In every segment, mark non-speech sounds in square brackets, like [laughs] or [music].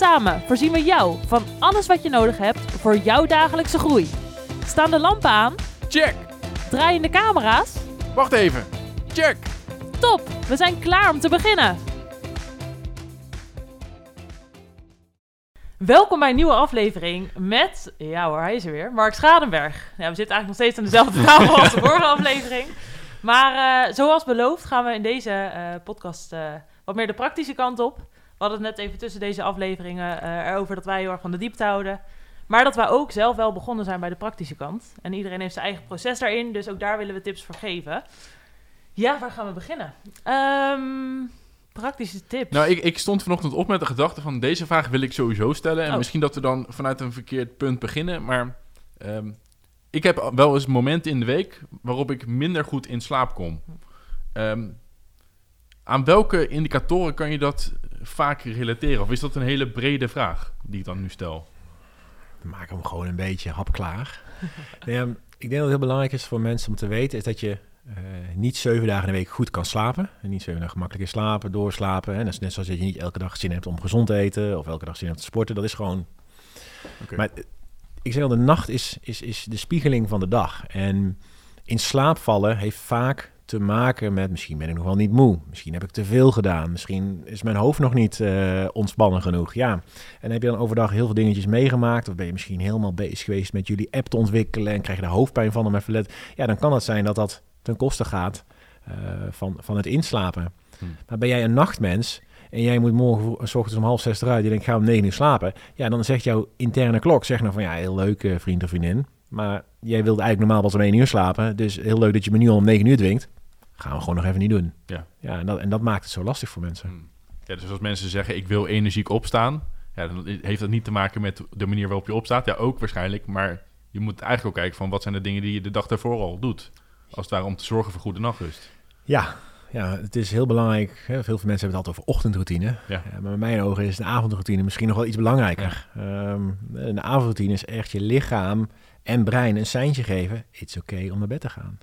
Samen voorzien we jou van alles wat je nodig hebt voor jouw dagelijkse groei. Staan de lampen aan? Check! Draaien de camera's? Wacht even. Check! Top, we zijn klaar om te beginnen. Welkom bij een nieuwe aflevering met, ja hoor, hij is er weer, Mark Schadenberg. Ja, we zitten eigenlijk nog steeds aan dezelfde [laughs] tafel als de vorige aflevering. Maar uh, zoals beloofd gaan we in deze uh, podcast uh, wat meer de praktische kant op. We hadden het net even tussen deze afleveringen erover dat wij heel erg van de diepte houden. Maar dat wij ook zelf wel begonnen zijn bij de praktische kant. En iedereen heeft zijn eigen proces daarin, dus ook daar willen we tips voor geven. Ja, waar gaan we beginnen? Um, praktische tips. Nou, ik, ik stond vanochtend op met de gedachte van deze vraag wil ik sowieso stellen. En Oh. misschien dat we dan vanuit een verkeerd punt beginnen. Maar ehm, ik heb wel eens momenten in de week waarop ik minder goed in slaap kom. Ehm, aan welke indicatoren kan je dat vaak relateren? Of is dat een hele brede vraag die ik dan nu stel? Maak hem gewoon een beetje hapklaar. [laughs] nee, um, ik denk dat het heel belangrijk is voor mensen om te weten... is dat je uh, niet zeven dagen in de week goed kan slapen. En niet zeven dagen gemakkelijk slapen, doorslapen. Hè. Dat is net zoals dat je niet elke dag zin hebt om gezond te eten... of elke dag zin hebt te sporten. Dat is gewoon... Okay. Maar ik zeg al, de nacht is, is, is de spiegeling van de dag. En in slaap vallen heeft vaak te maken met... misschien ben ik nog wel niet moe. Misschien heb ik te veel gedaan. Misschien is mijn hoofd nog niet uh, ontspannen genoeg. Ja, en heb je dan overdag heel veel dingetjes meegemaakt... of ben je misschien helemaal bezig geweest met jullie app te ontwikkelen... en krijg je er hoofdpijn van om even let... Ja, dan kan het zijn dat dat ten koste gaat uh, van, van het inslapen. Hmm. Maar ben jij een nachtmens en jij moet morgen s ochtends om half zes eruit... je denkt, ga om negen uur slapen... ja, dan zegt jouw interne klok, zeg nou van... ja, heel leuk, uh, vriend of vriendin... maar jij wilde eigenlijk normaal pas om één uur slapen... dus heel leuk dat je me nu al om negen uur dwingt... gaan we gewoon nog even niet doen. Ja. Ja, en dat, en dat maakt het zo lastig voor mensen. Hmm. Ja, dus als mensen zeggen, ik wil energiek opstaan... Ja, dan heeft dat niet te maken met de manier waarop je opstaat. Ja, ook waarschijnlijk, maar... je moet eigenlijk ook kijken van... wat zijn de dingen die je de dag daarvoor al doet... Als het ware om te zorgen voor goede nachtrust. Ja, ja, het is heel belangrijk. Hè? Veel mensen hebben het altijd over ochtendroutine. Ja. Ja, maar in mijn ogen is de avondroutine misschien nog wel iets belangrijker. Ja. Um, de avondroutine is echt je lichaam en brein een seintje geven. It's oké okay om naar bed te gaan.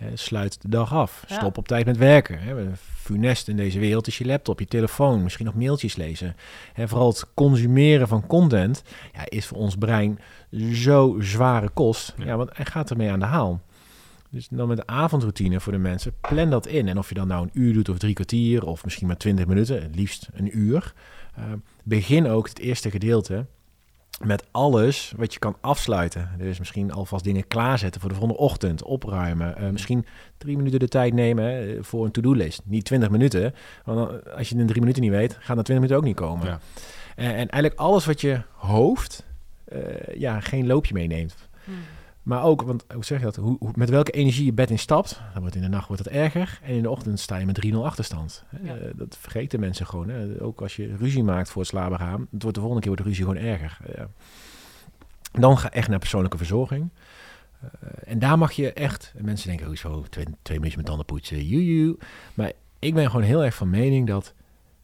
Hè, sluit de dag af. Ja. Stop op tijd met werken. Hè. Funest in deze wereld is je laptop, je telefoon, misschien nog mailtjes lezen. Hè, vooral het consumeren van content ja, is voor ons brein zo zware kost. Ja. want hij gaat ermee aan de haal. Dus dan met de avondroutine voor de mensen, plan dat in. En of je dan nou een uur doet of drie kwartier of misschien maar twintig minuten, het liefst een uur. Uh, begin ook het eerste gedeelte met alles wat je kan afsluiten. Dus misschien alvast dingen klaarzetten voor de volgende ochtend, opruimen. Uh, misschien drie minuten de tijd nemen hè, voor een to-do-list. Niet twintig minuten, want als je in drie minuten niet weet, gaan er twintig minuten ook niet komen. Ja. En, en, eigenlijk alles wat je hoofd, uh, ja, geen loopje meeneemt. Hmm. Maar ook, want hoe zeg je dat? Hoe, hoe, met welke energie je bed instapt, dan wordt in de nacht wordt het erger. En in de ochtend sta je met 3-0 achterstand. Ja. Uh, dat vergeten mensen gewoon. Hè? Ook als je ruzie maakt voor het slapen gaan, het wordt de volgende keer wordt de ruzie gewoon erger. Uh, dan ga echt naar persoonlijke verzorging. Uh, en daar mag je echt, en mensen denken, hoezo, twee, twee minuutjes met tanden poetsen, juju. Maar ik ben gewoon heel erg van mening dat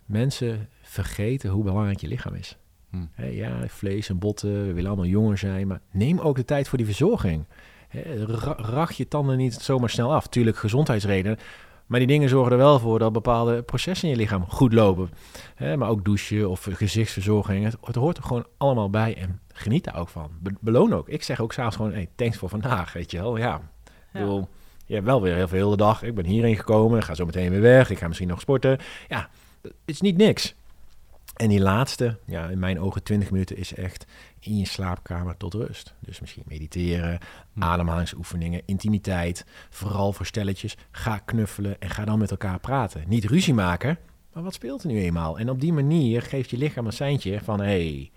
mensen vergeten hoe belangrijk je lichaam is. Hmm. He, ja, vlees en botten, we willen allemaal jonger zijn, maar neem ook de tijd voor die verzorging. He, rach je tanden niet zomaar snel af. Tuurlijk gezondheidsredenen, maar die dingen zorgen er wel voor dat bepaalde processen in je lichaam goed lopen. He, maar ook douchen of gezichtsverzorging, het, het, hoort er gewoon allemaal bij en geniet daar ook van. Be beloon ook. Ik zeg ook s'avonds gewoon, hey, thanks voor vandaag, weet je wel. Ja, Ja. bedoel, je hebt wel weer heel veel de dag. Ik ben hierheen gekomen, ga zo meteen weer weg, ik ga misschien nog sporten. Ja, het is niet niks. En die laatste, ja, in mijn ogen 20 minuten, is echt in je slaapkamer tot rust. Dus misschien mediteren, ademhalingsoefeningen, intimiteit. Vooral voor stelletjes. Ga knuffelen en ga dan met elkaar praten. Niet ruzie maken, maar wat speelt er nu eenmaal? En op die manier geeft je lichaam een seintje van... Hey,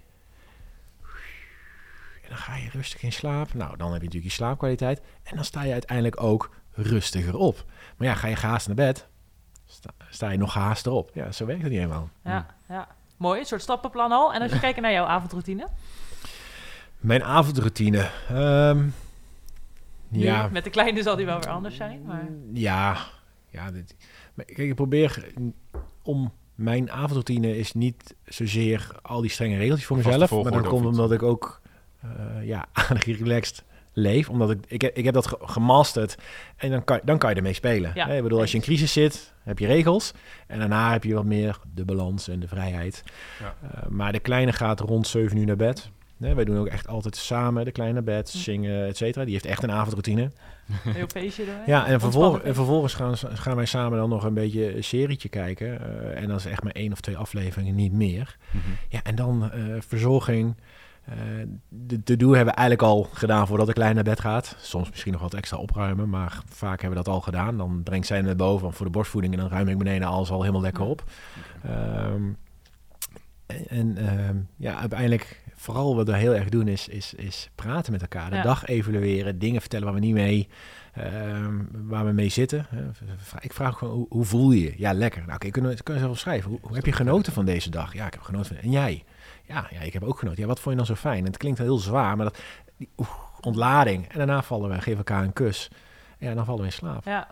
en dan ga je rustig in slaap. Nou, dan heb je natuurlijk je slaapkwaliteit. En dan sta je uiteindelijk ook rustiger op. Maar ja, ga je gehaast naar bed, sta, sta je nog gehaast erop. Ja, zo werkt het niet helemaal. Ja, ja. Mooi, een soort stappenplan al. En als je kijkt naar jouw avondroutine. Mijn avondroutine. ehm, Nu, ja, Met de kleine zal die wel weer anders zijn, maar... ja, ja. Dit, maar kijk, ik probeer om mijn avondroutine is niet zozeer al die strenge regeltjes voor mezelf, maar dan komt omdat ik ook eh, ja [laughs] aardig relaxed leef, omdat ik ik, heb- ik heb dat ge- gemasterd en dan kan dan kan je ermee spelen. Ja, Hè, ik bedoel, als je in crisis zit, heb je regels en daarna heb je wat meer de balans en de vrijheid. Ja. Eh, maar de kleine gaat rond 7 uur naar bed. Nee, wij doen ook echt altijd samen de kleine bed, Hm. zingen, et cetera. Die heeft echt een avondroutine. Een heel feestje doen. Ja, en, vervolg, Ontspannen en vervolgens gaan, gaan wij samen dan nog een beetje een serietje kijken. eh, en dan is echt maar één of twee afleveringen, niet meer. Mhm. Ja, en dan eh, verzorging. Eh, de, doe hebben we eigenlijk al gedaan voordat de kleine naar bed gaat. Soms misschien nog wat extra opruimen, maar vaak hebben we dat al gedaan. Dan brengt zij naar boven voor de borstvoeding en dan ruim ik beneden alles al helemaal lekker op. Ehm, en ehm, ja, uiteindelijk, vooral wat we heel erg doen, is, is, is praten met elkaar. De Ja. dag evalueren, dingen vertellen waar we niet mee, ehm, waar we mee zitten. Ik vraag gewoon, hoe, hoe voel je je? Ja, lekker. Nou, oké, kunnen we kunnen we zelf schrijven. Hoe, hoe heb je genoten van deze dag? Ja, ik heb genoten van... En jij? Ja, ja, ik heb ook genoten. Ja, wat vond je dan zo fijn? En het klinkt heel zwaar, maar dat... Die, ontlading. En daarna vallen we, geven elkaar een kus. Ja, dan vallen we in slaap. Ja,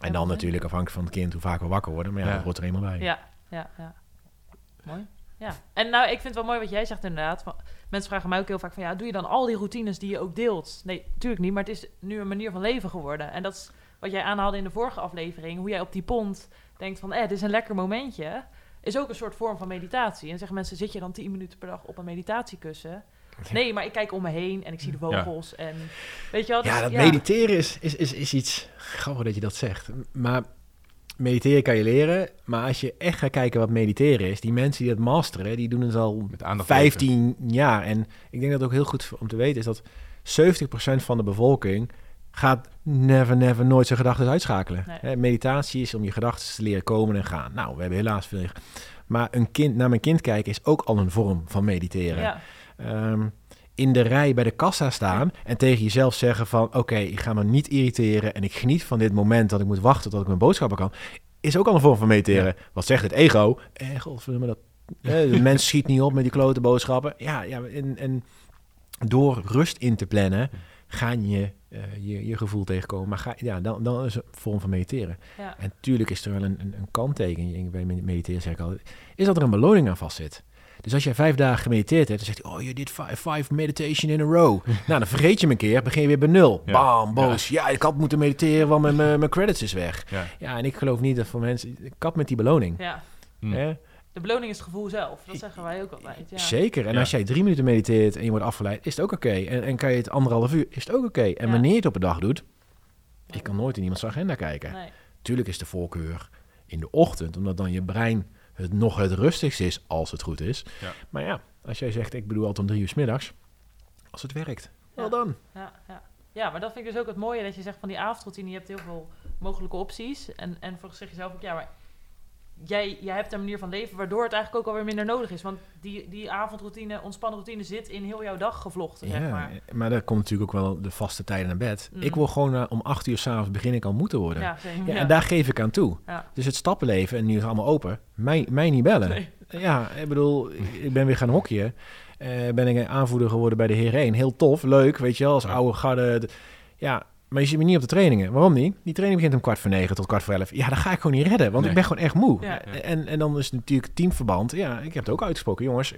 En dan natuurlijk afhankelijk van het kind hoe vaak we wakker worden. Maar ja, Ja. dat hoort er eenmaal bij. ja, ja, ja. Mooi. Ja. En nou, ik vind het wel mooi wat jij zegt inderdaad. Van- Mensen vragen mij ook heel vaak van, ja, doe je dan al die routines die je ook deelt? Nee, natuurlijk niet, maar het is nu een manier van leven geworden. En dat is wat jij aanhaalde in de vorige aflevering. Hoe jij op die pont denkt van, eh, dit is een lekker momentje. Is ook een soort vorm van meditatie. En zeggen mensen, zit je dan 10 minuten per dag op een meditatiekussen? Nee, maar ik kijk om me heen en ik zie de Ja. vogels. En weet je wel? Ja, dat mediteren is, is, is, is iets... Grappig dat je dat zegt. Maar mediteren kan je leren. Maar als je echt gaat kijken wat mediteren is... Die mensen die dat masteren, die doen het al Met aandacht geven. 15 jaar. En ik denk dat het ook heel goed om te weten is dat 70% van de bevolking gaat never, never, nooit zijn gedachten uitschakelen. Nee. Meditatie is om je gedachten te leren komen en gaan. Nou, we hebben helaas veel... Maar een kind, naar mijn kind kijken is ook al een vorm van mediteren. Ja, Ehm, in de rij bij de kassa staan en tegen jezelf zeggen van... oké, ik ga me niet irriteren en ik geniet van dit moment dat ik moet wachten tot ik mijn boodschappen kan... is ook al een vorm van mediteren. Wat zegt het ego? Eh, godverdomme, dat... eh, de [laughs] mens schiet niet op met die klote boodschappen. Ja, ja en, en door rust in te plannen ga je je, je gevoel tegenkomen. Maar ga, ja, dan, dan is het een vorm van mediteren. ja. En tuurlijk is er wel een, een, een kanttekening bij mediteren, zeg ik al. Is dat er een beloning aan vastzit. Dus als jij vijf dagen gemediteerd hebt, dan zegt hij, oh, je did five, five meditation in a row. [laughs] nou, dan vergeet je hem een keer, begin je weer bij nul. Ja. Bam, boos. Ja. ik had moeten mediteren, want mijn, mijn, mijn credits is weg. Ja. Ja, en ik geloof niet dat voor mensen... Kap met die beloning. ja. Hm. De beloning is het gevoel zelf. Dat zeggen wij ook altijd. Ja. Zeker. En Ja. als jij drie minuten mediteert en je wordt afgeleid, is het ook oké. En, en kan je het anderhalf uur, is het ook oké. En Ja. wanneer je het op een dag doet, ik kan nooit in iemands agenda kijken. Nee. Tuurlijk is de voorkeur in de ochtend, omdat dan je brein het nog het rustigst is, als het goed is. Ja. Maar ja, als jij zegt, ik bedoel altijd om drie uur 's middags, als het werkt, wel dan. Ja, ja. ja, maar dat vind ik dus ook het mooie dat je zegt van die avondroutine, je hebt heel veel mogelijke opties. En, en voor zeg je zelf ook, ja, maar jij, jij hebt een manier van leven waardoor het eigenlijk ook alweer minder nodig is. Want die, die avondroutine, ontspannen routine zit in heel jouw dag gevlochten, zeg Ja, maar. maar daar komt natuurlijk ook wel de vaste tijden naar bed. Mm. Ik wil gewoon eh, om acht uur s'avonds begin ik al moeten worden. Ja, same, Ja, ja. En daar geef ik aan toe. Dus het stappenleven, en nu is het allemaal open, mij, mij niet bellen. Nee. Ja, ik bedoel, ik ben weer gaan hockeyen. Eh, ben ik een aanvoerder geworden bij de Heer 1. Heel tof, leuk, weet je wel, als oude garde. Ja, maar je ziet me niet op de trainingen. Waarom niet? Die training begint om kwart voor negen tot kwart voor elf. Ja, dat ga ik gewoon niet redden, want Nee. ik ben gewoon echt moe. Ja. Ja. En, en dan is het natuurlijk teamverband. Ja, ik heb het ook uitgesproken, jongens.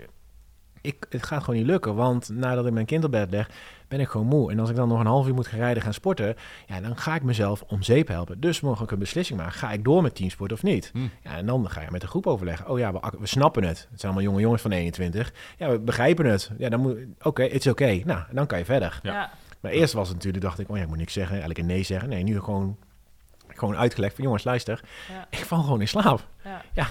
Ik, het gaat gewoon niet lukken, want nadat ik mijn kind op bed leg, ben ik gewoon moe. En als ik dan nog een half uur moet gaan rijden, gaan sporten, ja, dan ga ik mezelf om zeep helpen. Dus mag ik een beslissing maken. Ga ik door met teamsport of niet? Hm. Ja, en dan ga je met de groep overleggen. Oh ja, we, snappen het. Het zijn allemaal jonge jongens van 21. Ja, we begrijpen het. Ja, dan moet... Oké, het is oké. Nou, dan kan je verder. Ja. Ja. Maar eerst was het natuurlijk, dacht ik, oh ja, ik moet niks zeggen. Eigenlijk een nee zeggen. Nee, nu gewoon, gewoon uitgelegd van, jongens, luister. Ja. [laughs] Ik val gewoon in slaap. Ja. Ja.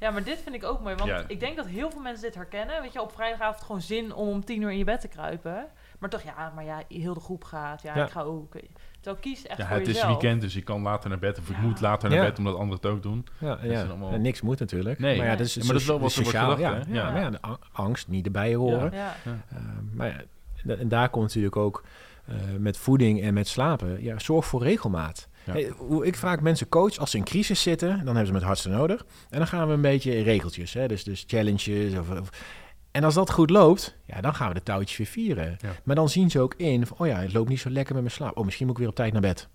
Ja, maar dit vind ik ook mooi. Want Ja. ik denk dat heel veel mensen dit herkennen. Weet je, op vrijdagavond gewoon zin om om tien uur in je bed te kruipen. Maar toch, ja, maar ja, heel de groep gaat. Ja, Ja. ik ga ook. Terwijl kies echt Ja, voor het is weekend, dus ik kan later naar bed. Of ik Ja. moet later naar Ja. bed, omdat anderen het ook doen. Ja, ja. allemaal- En niks moet natuurlijk. Nee. maar ja, dat is, Ja, maar dat is wel wat wordt sociaal. gedacht, ja, ja. Angst niet erbij horen. Ja. Eh, maar en daar komt natuurlijk ook eh, met voeding en met slapen. Ja, zorg voor regelmaat. Ja. Hey, hoe ik vaak mensen coach als ze in crisis zitten, dan hebben ze het hardste nodig. En dan gaan we een beetje in regeltjes, hè? Dus, dus challenges. Of, of- En als dat goed loopt, ja, dan gaan we de touwtjes weer vieren. Ja. Maar dan zien ze ook in van, oh ja, het loopt niet zo lekker met mijn slaap. Oh, misschien moet ik weer op tijd naar bed.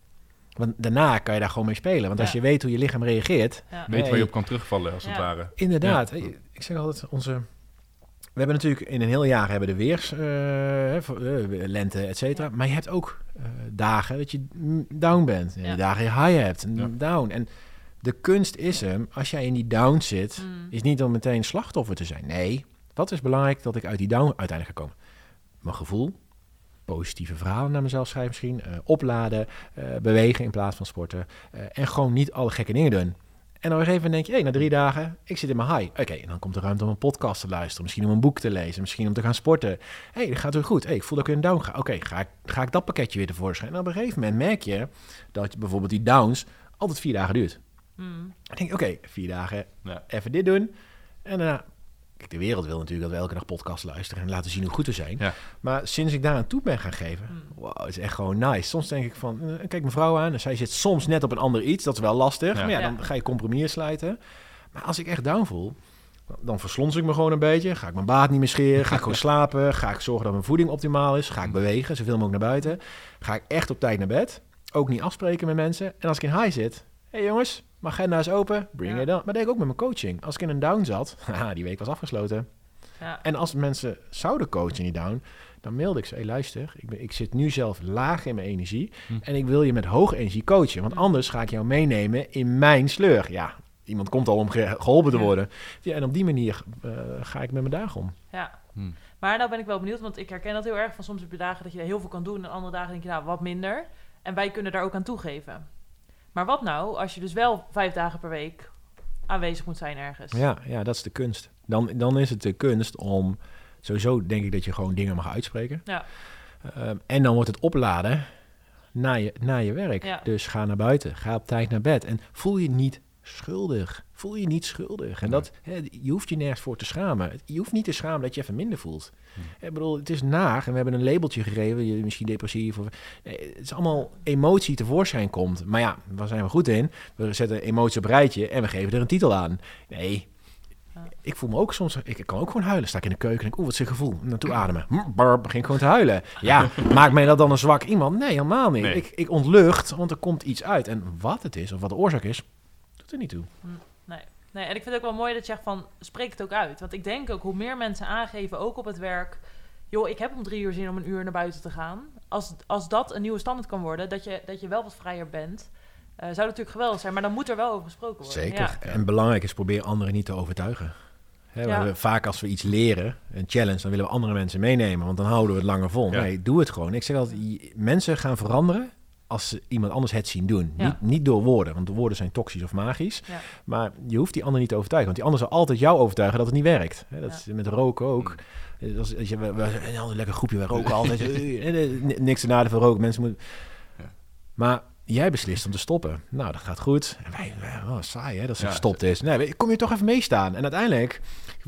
Want daarna kan je daar gewoon mee spelen. Want als je weet hoe je lichaam reageert, Ja. Weet waar Nee. je op kan terugvallen, als het ware. Inderdaad. Ja. Hey, Ik zeg altijd, onze... We hebben natuurlijk in een heel jaar hebben de weers, eh, eh, lente, et cetera. Maar je hebt ook eh, dagen dat je down bent. En Ja. dagen je high hebt, en Ja. down. En de kunst is hem, als jij in die down zit, Mm. is niet om meteen slachtoffer te zijn. Nee, wat is belangrijk dat ik uit die down uiteindelijk ga komen? Mijn gevoel, positieve verhalen naar mezelf schrijven misschien, eh, opladen, eh, bewegen in plaats van sporten. eh, en gewoon niet alle gekke dingen doen. En op een gegeven moment denk je, hey, na drie dagen, ik zit in mijn high. Oké, en dan komt er ruimte om een podcast te luisteren. Misschien om een boek te lezen. Misschien om te gaan sporten. hey, dat gaat weer goed. hey, ik voel dat ik in een down ga. Oké, ga, ik, ga ik dat pakketje weer tevoorschijn? En op een gegeven moment merk je dat je bijvoorbeeld die downs altijd vier dagen duurt. Mm. Dan denk ik, oké, vier dagen Ja. even dit doen. En daarna... Kijk, de wereld wil natuurlijk dat we elke dag podcast luisteren en laten zien hoe goed we zijn. Ja. Maar sinds ik daar aan toe ben gaan geven, Mm. wow, het is echt gewoon nice. Soms denk ik van, eh, kijk mijn vrouw aan en zij zit soms net op een ander iets. Dat is wel lastig, Ja. maar ja, dan ga je compromis sluiten. Maar als ik echt down voel, dan verslons ik me gewoon een beetje. Ga ik mijn baard niet meer scheren, ga ik gewoon [laughs] slapen. Ga ik zorgen dat mijn voeding optimaal is. Ga ik bewegen, zoveel mogelijk naar buiten. Ga ik echt op tijd naar bed. Ook niet afspreken met mensen. En als ik in high zit, hé hey jongens, mijn agenda is open, bring Ja. it on. Maar dat deed ik ook met mijn coaching. Als ik in een down zat, [laughs] haha, die week was afgesloten. Ja. En als mensen zouden coachen in die down, dan mailde ik ze, hey, luister, ik, ben, ik zit nu zelf laag in mijn energie Hm. en ik wil je met hoge energie coachen. Want Hm. anders ga ik jou meenemen in mijn sleur. Ja, iemand komt al om ge- geholpen te worden. Ja, en op die manier eh, ga ik met mijn dagen om. ja. Hm. Maar nou ben ik wel benieuwd, want ik herken dat heel erg. Van soms heb je dagen dat je heel veel kan doen en andere dagen denk je nou wat minder. En wij kunnen daar ook aan toegeven. Maar wat nou als je dus wel vijf dagen per week aanwezig moet zijn ergens? Ja, ja, dat is de kunst. Dan, dan is het de kunst om, sowieso denk ik dat je gewoon dingen mag uitspreken. Ja. Ehm, en dan wordt het opladen na je, na je werk. Ja. Dus ga naar buiten, ga op tijd naar bed. En voel je niet schuldig. Voel je niet schuldig. En dat, hè, je hoeft je nergens voor te schamen. Je hoeft niet te schamen dat je even minder voelt. Hm. Ik bedoel, het is naar en we hebben een labeltje gegeven. Je misschien depressief of... Nee, het is allemaal emotie tevoorschijn komt. Maar ja, waar zijn we goed in? We zetten emotie op een rijtje en we geven er een titel aan. Nee, ik voel me ook soms... Ik kan ook gewoon huilen. Sta ik in de keuken en denk, oeh, wat is het gevoel? Naartoe ademen. Hm, Barb, begin ik gewoon te huilen. Ja, [laughs] maakt mij dat dan een zwak iemand? Nee, helemaal niet. Nee. Ik, ik ontlucht, want er komt iets uit. En wat het is, of wat de oorzaak is, doet er niet toe. Nee, en ik vind het ook wel mooi dat je zegt van, spreek het ook uit. Want ik denk ook, hoe meer mensen aangeven, ook op het werk... joh, ik heb om drie uur zin om een uur naar buiten te gaan. Als, als dat een nieuwe standaard kan worden, dat je, dat je wel wat vrijer bent... eh, zou dat natuurlijk geweldig zijn, maar dan moet er wel over gesproken worden. Zeker. Ja. En belangrijk is, probeer anderen niet te overtuigen. Hè, we Ja. vaak als we iets leren, een challenge, dan willen we andere mensen meenemen, want dan houden we het langer vol. Ja. Nee, doe het gewoon. Ik zeg altijd, mensen gaan veranderen als ze iemand anders het zien doen. Ja. Niet, niet door woorden, want de woorden zijn toxisch of magisch. Ja. Maar je hoeft die ander niet te overtuigen, want die ander zal altijd jou overtuigen dat het niet werkt. Hè, dat Ja. is met roken ook. Eh, Dat is, als je, we, we, een ander lekker groepje, we roken altijd. [laughs] Eh, eh, Niks te nadeel van roken, mensen moeten... Ja. Maar jij beslist om te stoppen. Nou, dat gaat goed. En wij, oh, saai hè, dat ze Ja, gestopt is. Nee, kom je toch even meestaan. En uiteindelijk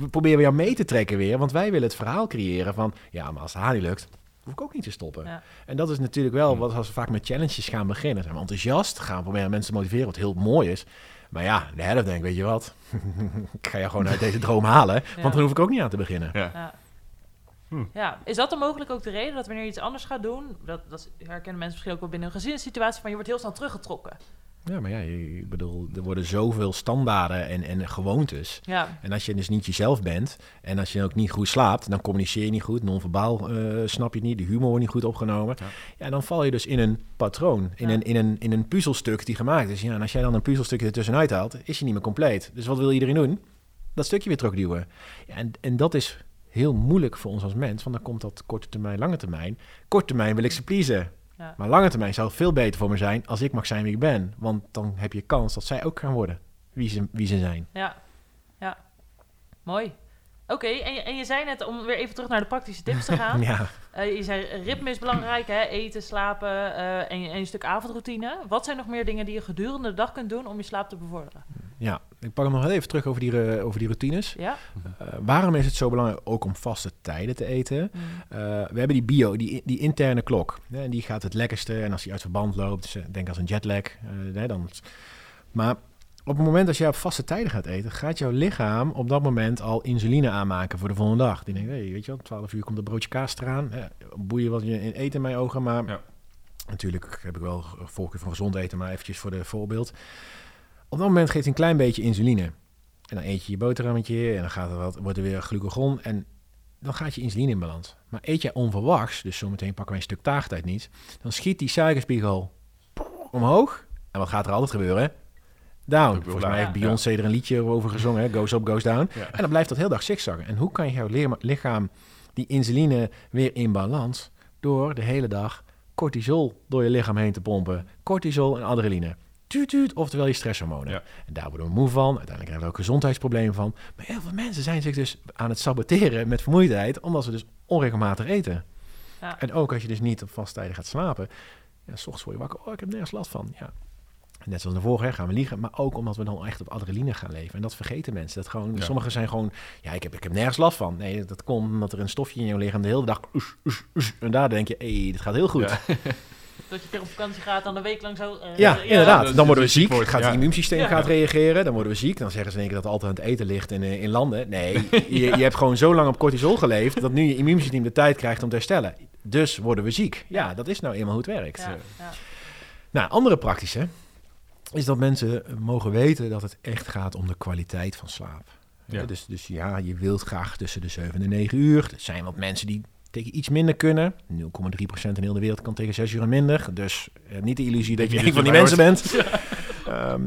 proberen we jou mee te trekken weer. Want wij willen het verhaal creëren van... Ja, maar als het haar niet lukt, hoef ik ook niet te stoppen. Ja. En dat is natuurlijk wel Hmm. wat als we vaak met challenges gaan beginnen. Zijn we enthousiast, gaan we proberen mensen te motiveren, wat heel mooi is. Maar ja, de helft denk ik, weet je wat? [laughs] ik ga je gewoon uit deze droom halen. Ja. Want dan hoef ik ook niet aan te beginnen. Ja. Ja. Hm. ja, is dat dan mogelijk ook de reden dat wanneer je iets anders gaat doen, dat, dat herkennen mensen misschien ook wel binnen een gezinssituatie, van je wordt heel snel teruggetrokken. Ja, maar ja, ik bedoel, er worden zoveel standaarden en, en gewoontes. Ja, En als je dus niet jezelf bent en als je ook niet goed slaapt, dan communiceer je niet goed, non-verbaal eh, snap je het niet, de humor wordt niet goed opgenomen. Ja. Ja. dan val je dus in een patroon, in, Ja. een, in, een, in een puzzelstuk die gemaakt is. Ja, en als jij dan een puzzelstukje ertussenuit haalt, is je niet meer compleet. Dus wat wil iedereen doen? Dat stukje weer terugduwen. Ja, en, en dat is heel moeilijk voor ons als mens, want dan komt dat korte termijn, lange termijn. Korte termijn wil ik ze pleasen. Ja. Maar lange termijn zou het veel beter voor me zijn als ik mag zijn wie ik ben. Want dan heb je kans dat zij ook gaan worden wie ze, wie ze zijn. Ja, ja. Mooi. Oké, en, je, en je zei net, om weer even terug naar de praktische tips te [laughs] gaan. Ja. Eh, je zei ritme is belangrijk, hè? eten, slapen eh, en, en een stuk avondroutine. Wat zijn nog meer dingen die je gedurende de dag kunt doen om je slaap te bevorderen? Ja, ik pak hem nog even terug over die, eh, over die routines. Ja? Eh, waarom is het zo belangrijk ook om vaste tijden te eten? Mm. Eh, we hebben die bio, die, die interne klok. Hè, en die gaat het lekkerste. En als die uit verband loopt, dus, denk als een jetlag. hè, dan, maar op het moment dat jij op vaste tijden gaat eten, gaat jouw lichaam op dat moment al insuline aanmaken voor de volgende dag. Die denkt, hey, weet je wel, 12 uur komt een broodje kaas eraan. Boeien wat je in eten in mijn ogen, maar Ja. natuurlijk heb ik wel voorkeur van gezond eten, maar eventjes voor de voorbeeld. Op dat moment geeft hij een klein beetje insuline. En dan eet je je boterhammetje en dan gaat er wat, wordt er weer glucagon en dan gaat je insuline in balans. Maar eet jij onverwachts, dus zometeen pakken wij een stuk taagtijd niet, dan schiet die suikerspiegel omhoog. En wat gaat er altijd gebeuren? Down. Volgens mij heeft Beyoncé er een liedje over gezongen, hè? goes up, goes down. Ja. En dan blijft dat heel dag zigzaggen. En hoe kan je jouw lichaam die insuline weer in balans? Door de hele dag cortisol door je lichaam heen te pompen. Cortisol en adrenaline. Tuut, tuut, oftewel je stresshormonen. Ja. En daar worden we moe van. Uiteindelijk krijgen we ook gezondheidsproblemen van. Maar heel veel mensen zijn zich dus aan het saboteren met vermoeidheid, omdat ze dus onregelmatig eten. Ja. En ook als je dus niet op vaste tijden gaat slapen, ja, s ochtends word je wakker, oh, ik heb nergens last van. Ja. Net zoals de vorige, gaan we liegen, maar ook omdat we dan echt op adrenaline gaan leven. En dat vergeten mensen. Dat gewoon, Ja. Sommigen zijn gewoon, ja, ik heb, ik heb nergens last van. Nee, dat komt omdat er een stofje in je lichaam de hele dag, en daar denk je, hé, hey, dit gaat heel goed. Ja. [laughs] Ja, Dat je op vakantie gaat, dan een week lang zo... eh, inderdaad. dat- dan worden we je ziek, wordt, gaat ja. het immuunsysteem Ja. gaat reageren, dan worden we ziek. Dan zeggen ze in één keer dat het altijd aan het eten ligt in, eh, in landen. Nee, [laughs] je, je hebt gewoon zo lang op cortisol geleefd, dat nu je immuunsysteem de tijd krijgt om te herstellen. Dus worden we ziek. Ja, dat is nou eenmaal hoe het werkt. Ja, ja. Nou, andere praktische is dat mensen mogen weten dat het echt gaat om de kwaliteit van slaap. Ja. Dus, dus ja, je wilt graag tussen de 7 en 9 uur. Er zijn wat mensen die tegen iets minder kunnen. 0,3% in heel de wereld kan tegen 6 uur en minder. Dus eh, niet de illusie dat je Niet een van die mensen bent. [laughs] Ehm,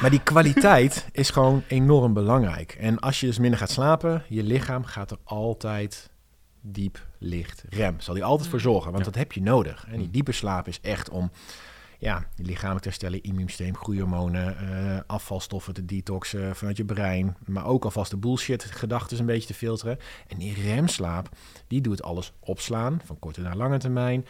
maar die kwaliteit is gewoon enorm belangrijk. En als je dus minder gaat slapen, je lichaam gaat er altijd diep, licht, rem. Zal die altijd voor zorgen, want Ja. dat heb je nodig. En die Mm. diepe slaap is echt om ja, je lichamelijk te herstellen, immuunsysteem, groeihormonen, eh, afvalstoffen te detoxen vanuit je brein. Maar ook alvast de bullshit gedachten een beetje te filteren. En die remslaap, die doet alles opslaan, van korte naar lange termijn.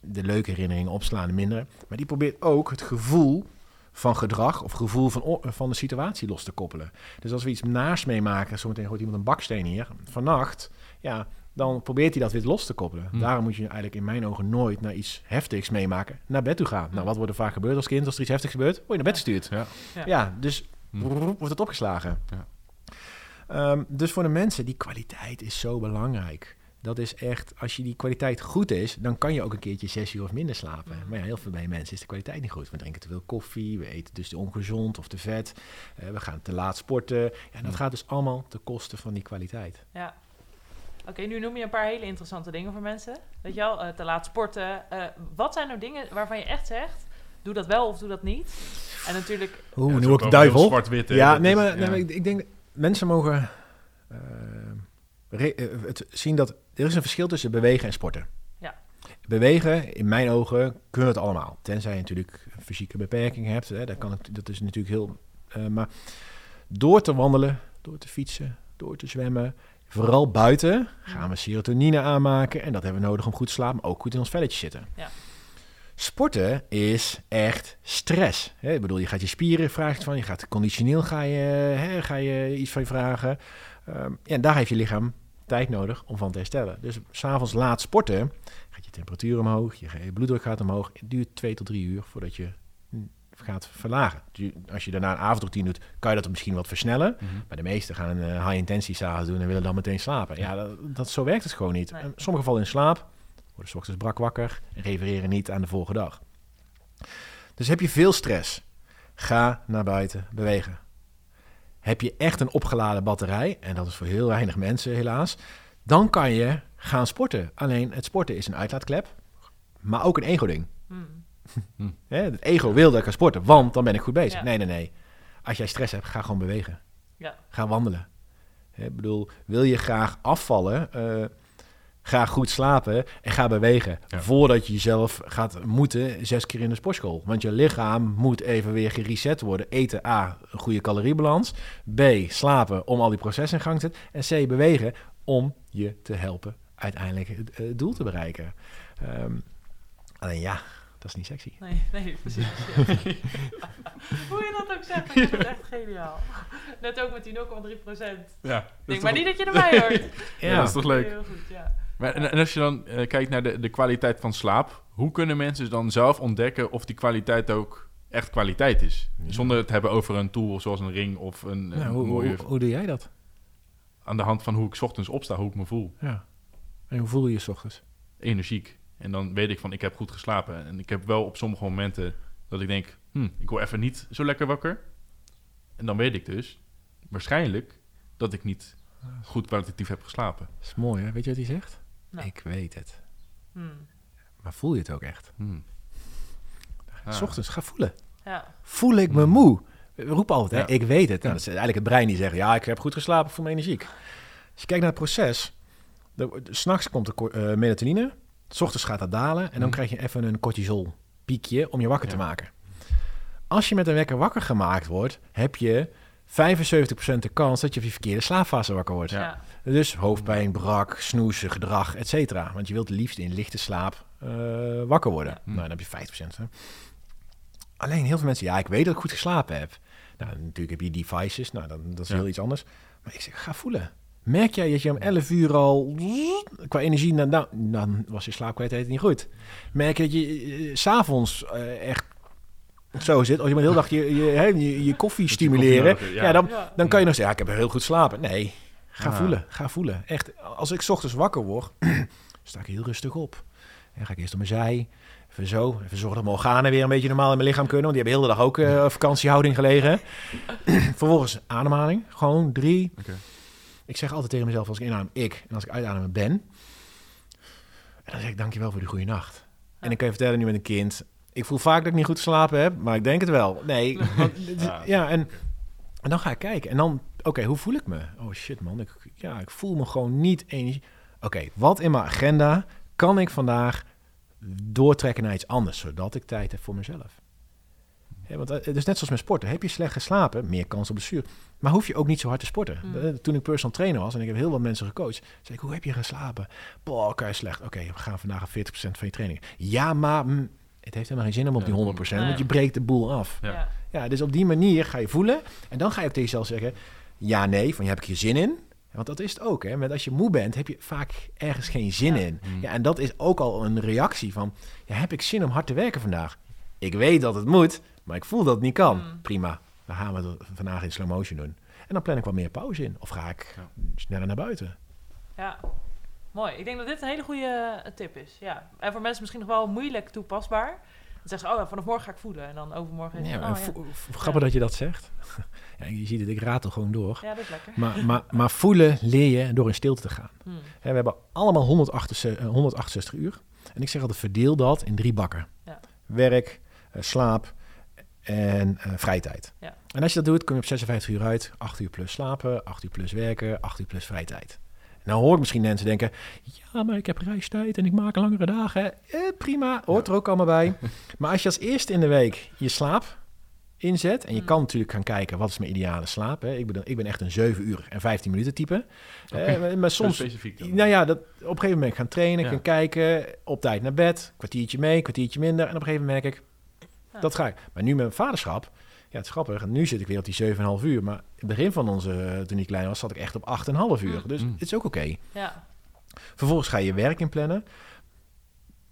De leuke herinneringen opslaan minder. Maar die probeert ook het gevoel van gedrag of gevoel van, van de situatie los te koppelen. Dus als we iets naars meemaken, zometeen gooit iemand een baksteen hier, vannacht, ja, dan probeert hij dat weer los te koppelen. Hm. Daarom moet je eigenlijk in mijn ogen nooit naar iets heftigs meemaken, naar bed toe gaan. Nou, wat wordt er vaak gebeurd als kind? Als er iets heftigs gebeurt, word je naar bed gestuurd. Ja. Ja. Ja, dus Hm. wordt het opgeslagen. Ja. Ehm, dus voor de mensen, die kwaliteit is zo belangrijk. Dat is echt, als je die kwaliteit goed is, dan kan je ook een keertje zes uur of minder slapen. Maar ja, heel veel bij mensen is de kwaliteit niet goed. We drinken te veel koffie, we eten dus te ongezond of te vet. eh, we gaan te laat sporten. Ja, dat gaat dus allemaal ten koste van die kwaliteit. Ja. Oké, nu noem je een paar hele interessante dingen voor mensen. Weet je wel, eh, te laat sporten. Eh, wat zijn nou dingen waarvan je echt zegt, doe dat wel of doe dat niet? En natuurlijk, Oeh, Ja, nu ook duivel. Zwart-wit? Ja, nee, maar, ja. nee, maar ik, ik denk mensen mogen eh, re- het zien dat er is een verschil tussen bewegen en sporten. Ja. Bewegen, in mijn ogen, kunnen het allemaal. Tenzij je natuurlijk een fysieke beperking hebt. Hè, dat, kan, het- dat is natuurlijk heel... eh, maar door te wandelen, door te fietsen, door te zwemmen... Vooral buiten gaan we serotonine aanmaken. En dat hebben we nodig om goed te slapen, maar ook goed in ons velletje zitten. Ja. Sporten is echt stress. Hè? Ik bedoel, je gaat je spieren vragen van, je gaat conditioneel ga je, hè, ga je iets van je vragen. Ja, en daar heeft je lichaam tijd nodig om van te herstellen. Dus s'avonds laat sporten, gaat je temperatuur omhoog, je, bloeddruk gaat omhoog. Het duurt twee tot drie uur voordat je gaat verlagen. Als je daarna een avondroutine doet, kan je dat misschien wat versnellen. Mhm. Maar de meesten gaan een eh, high intensity s'avonds doen en willen dan meteen slapen. Ja, dat, dat, zo werkt het gewoon niet. Nee. En Sommigen vallen in slaap, worden 's ochtends brak wakker en refereren niet aan de volgende dag. Dus heb je veel stress, ga naar buiten bewegen. Heb je echt een opgeladen batterij, en dat is voor heel weinig mensen helaas, dan kan je gaan sporten. Alleen het sporten is een uitlaatklep, maar ook een ego-ding. Hmm, [laughs] Hè, Het ego wil dat ik ga sporten, want dan ben ik goed bezig. Ja. Nee, nee, nee. Als jij stress hebt, ga gewoon bewegen. Ja. Ga wandelen. Hè, Ik bedoel, wil je graag afvallen, eh, ga goed slapen en ga bewegen. Ja. Voordat je jezelf gaat moeten zes keer in de sportschool. Want je lichaam moet even weer gereset worden. Eten, A, een goede caloriebalans. B, slapen om al die processen in gang te zetten. En C, bewegen om je te helpen uiteindelijk het, eh, doel te bereiken. Ehm, alleen ja, dat is niet sexy. nee, nee, [laughs] precies. [laughs] Hoe je dat ook zegt, ik vind het echt geniaal. Net ook met die 0,3 procent. Ja, dat is Denk maar niet dat je erbij hoort. [laughs] Ja, dat is toch leuk. Heel goed, ja. Maar, en, en als je dan eh, kijkt naar de, de kwaliteit van slaap, hoe kunnen mensen dan zelf ontdekken of die kwaliteit ook echt kwaliteit is. Ja. Zonder het te hebben over een tool zoals een ring of een, een hoe, mooie... hoe, hoe doe jij dat? Aan de hand van hoe ik 's ochtends opsta, hoe ik me voel. Ja. En hoe voel je je 's ochtends? Energiek. En dan weet ik van, ik heb goed geslapen. En ik heb wel op sommige momenten dat ik denk... Hm, ik word even niet zo lekker wakker. En dan weet ik dus, waarschijnlijk, dat ik niet goed kwalitatief heb geslapen. Dat is mooi, hè? Weet je wat hij zegt? Nou. Ik weet het. Hmm. Maar voel je het ook echt? Hm. Ah. S ochtends, ga voelen. Ja. Voel ik me Hmm. moe? We roepen altijd, hè? Ja. ik weet het. Nou, dat is eigenlijk het brein die zegt, ja, ik heb goed geslapen, ik voel me energiek. Als je kijkt naar het proces, s'nachts komt de eh, melatonine, s ochtends gaat dat dalen en dan Hmm. krijg je even een cortisol piekje om je wakker te maken. Als je met een wekker wakker gemaakt wordt, heb je 75% de kans dat je op je verkeerde slaapfase wakker wordt. Ja. Dus hoofdpijn, brak, snoezen, gedrag, et cetera. Want je wilt het liefst in lichte slaap eh, wakker worden. Ja. Nou, dan heb je 5%. Hè. Alleen heel veel mensen, ja, ik weet dat ik goed geslapen heb. Nou, natuurlijk heb je devices, nou, dan, dat is Ja. heel iets anders. Maar ik zeg, ga voelen. Merk jij dat je om 11 uur al qua energie, nou, nou, dan was je slaapkwaliteit niet goed. Merk je dat je eh, s s'avonds eh, echt zo zit, als je maar de hele dag je, je, je, je koffie stimuleren, koffie nodig ja. dan, dan kan je nog zeggen, ja, ik heb heel goed slapen. Nee, ga Ah. voelen, ga voelen. Echt, als ik 's ochtends wakker word, [clears throat] sta ik heel rustig op. En ga ik eerst op mijn zij, even zo, even zorgen dat mijn organen weer een beetje normaal in mijn lichaam kunnen, want die hebben heel de dag ook eh, vakantiehouding gelegen. [clears throat] Vervolgens ademhaling, gewoon drie. Oké. Ik zeg altijd tegen mezelf als ik inadem, ik. En als ik uitadem, ben. En dan zeg ik, dankjewel voor die goede nacht. En ik kan je vertellen nu met een kind, ik voel vaak dat ik niet goed geslapen heb, maar ik denk het wel. Nee, [laughs] want, Ja. ja, en, en dan ga ik kijken. En dan, oké, hoe voel ik me? Oh shit man, ik, ja, ik voel me gewoon niet energie. Oké, wat in mijn agenda kan ik vandaag doortrekken naar iets anders, zodat ik tijd heb voor mezelf? Want eh, het is net zoals met sporten. Heb je slecht geslapen, meer kans op blessure. Maar hoef je ook niet zo hard te sporten. Mm. Eh, Toen ik personal trainer was en ik heb heel wat mensen gecoacht, zei ik, hoe heb je geslapen? Boah, oké, slecht. Oké, we gaan vandaag aan 40% van je training. Ja, maar mm, het heeft helemaal geen zin om op die 100%, Ja. want je breekt de boel af. Ja. Ja. Dus op die manier ga je voelen. En dan ga je ook tegen jezelf zeggen, ja, nee, van je heb ik hier zin in. Want dat is het ook, hè. Met als je moe bent, heb je vaak ergens geen zin Ja. in. Mm. Ja, en dat is ook al een reactie van, ja, heb ik zin om hard te werken vandaag? Ik weet dat het moet, maar ik voel dat het niet kan. Mm. Prima, dan gaan we het vandaag in slow motion doen. En dan plan ik wat meer pauze in. Of ga ik Ja. sneller naar buiten. Ja, mooi. Ik denk dat dit een hele goede eh, tip is. Ja. En voor mensen misschien nog wel moeilijk toepasbaar. Dan zeggen ze, oh, vanaf morgen ga ik voelen. En dan overmorgen is Ja, het, en oh, ja. grappig dat je dat zegt. [laughs] ja, je ziet het, ik ratel gewoon door. ja, dat is lekker. Maar, maar, maar voelen leer je door in stilte te gaan. Hmm. Hè, we hebben allemaal 168, eh, 168 uur. En ik zeg altijd, verdeel dat in drie bakken. Ja. Werk, eh, slaap en eh vrije tijd. Ja. En als je dat doet, kom je op 56 uur uit. 8 uur plus slapen, 8 uur plus werken, 8 uur plus vrije tijd. Dan hoor ik misschien mensen denken... ja, maar ik heb reistijd en ik maak langere dagen. Eh, prima, hoort er ook allemaal bij. [laughs] maar als je als eerste in de week je slaap inzet... en je Mm. kan natuurlijk gaan kijken, wat is mijn ideale slaap? Hè? Ik, ben, ik ben echt een 7 uur en 15 minuten type. Eh, maar- soms specifiek dan. nou ja, dat, op een gegeven moment gaan trainen, Ja. gaan kijken, op tijd naar bed, kwartiertje mee, kwartiertje minder. En op een gegeven moment merk ik, Ja. dat ga ik. Maar nu met mijn vaderschap, ja, het is grappig. Nu zit ik weer op die 7,5 uur. Maar in het begin van onze, toen ik klein was, zat ik echt op 8,5 uur. Mm. Dus Mm. het is ook oké. Ja. Vervolgens ga je je werk inplannen.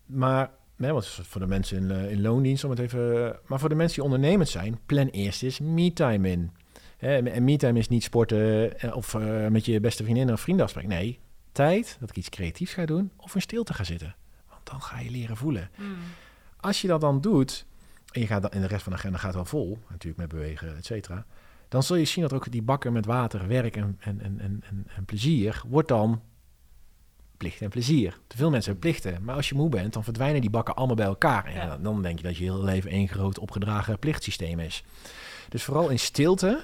Maar, nee, want voor de mensen in, eh, in loondienst, om het even... Maar voor de mensen die ondernemend zijn, plan eerst eens me-time in. Hè, en me-time is niet sporten eh, of eh, met je beste vriendin of vrienden afspreken. Nee, tijd dat ik iets creatiefs ga doen of in stilte ga zitten. Want dan ga je leren voelen. Hmm. Als je dat dan doet, en je gaat dan, en de rest van de agenda gaat wel vol, natuurlijk met bewegen, et cetera, dan zul je zien dat ook die bakken met water, werk en, en, en, en, en, plezier, wordt dan plicht en plezier. Te veel mensen hebben plichten, maar als je moe bent, dan verdwijnen die bakken allemaal bij elkaar. En ja, dan denk je dat je heel leven één groot opgedragen plichtsysteem is. Dus vooral in stilte,